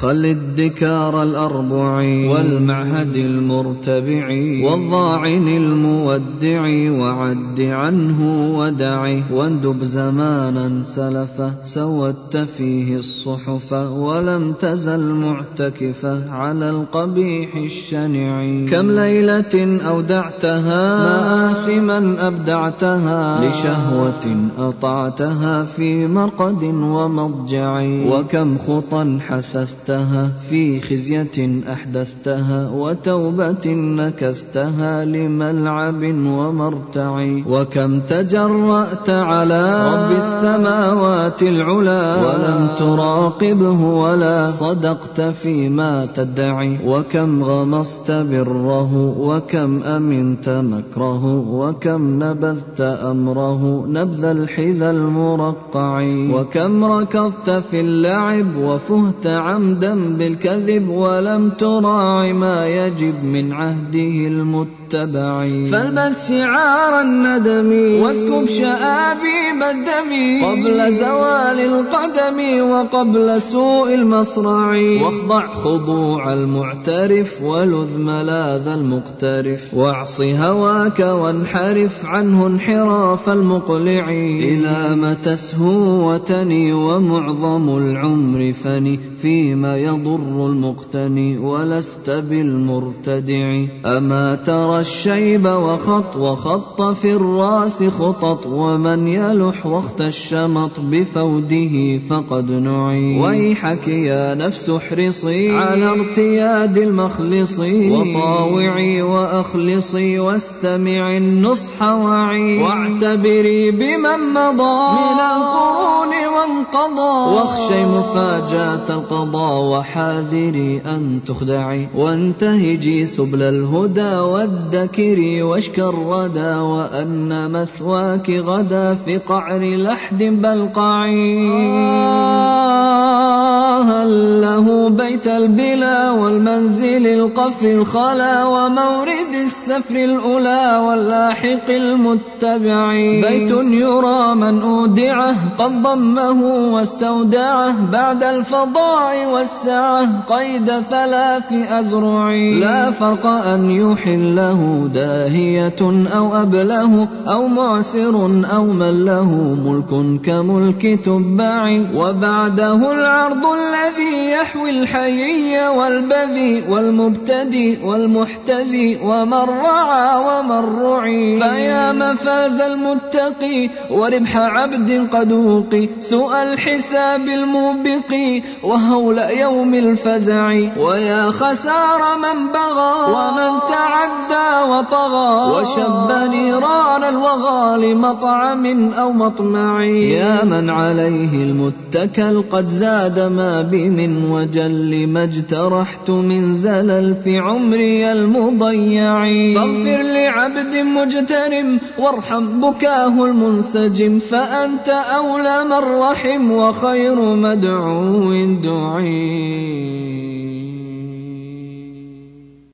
خل الدكار الأربع والمعهد المرتبع والضاعن المودع وعد عنه ودع واندب زمانا سلفا سودت فيه الصحف ولم تزل معتكفة على القبيح الشنع كم ليلة أودعتها مآثما أبدعتها لشهوة أطعتها في مرقد ومضجع وكم خطا حثثتها في خزية أحدثتها وتوبة نكثتها لملعب ومرتع. وكم تجرأت على رب السماوات العلا ولم تراقبه ولا صدقت فيما تدعي. وكم غمصت بره وكم أمنت مكره وكم نبذت أمره نبذ الحذا المرقع. وكم ركضت في اللعب وفهت عمدا بالكذب ولم تراع ما يجب من عهده المتبع فالبس شعار الندم واسكب شآبيب الدم قبل زوال القدم وقبل سوء المصرع. واخضع خضوع المعترف ولذ ملاذ المقترف. واعص هواك وانحرف عنه انحراف المقلع. إلى متى سهو وتني ومعظم العمر فني فيما يضر المقتني ولست بالمرتدع. أما ترى الشيب وخط وخط في الرأس خطط ومن يلح وقت الشمط بفوده فقد نعي. ويحك يا نفس احرصي على ارتياد المخلص. وطاوعي وأخلصي واستمعي النصح وعي. واعتبري بمن مضى. من القرون وانقضى. واخشي مفاجأة القضاء وحاذري أن تخدعي. وانتهجي سبل الهدى وادكري واشك الردى وأن مثواك غدا في قعر لحد بلقعي. له بيت البلا والمنزل القفر الخلا ومورد السفر الأولى واللاحق المتبع بيت يرى من أودعه قد ضمه واستودعه بعد الفضاء والسعة قيد ثلاث أذرع لا فرق أن يحله داهية أو أبله أو معسر أو من له ملك كملك تبع وبعده العرض الذي يحوي الحيي والبذي والمبتدي والمحتذي ومن رعى ومن رعي. فيا مفاز المتقي وربح عبد قد وقي سوء الحساب الموبق وهول يوم الفزع. ويا خسار من بغى ومن تعدى وطغى. وشب نيران الوغى لمطعم أو مطمع. يا من عليه المتكل قد زاد ما بي من وجل. ما اجترحت من زلل في عمري المضيع. فاغفر لعبد مجترم وارحم بكاه المنسجم فأنت أولى من رحم وخير مدعو دعي.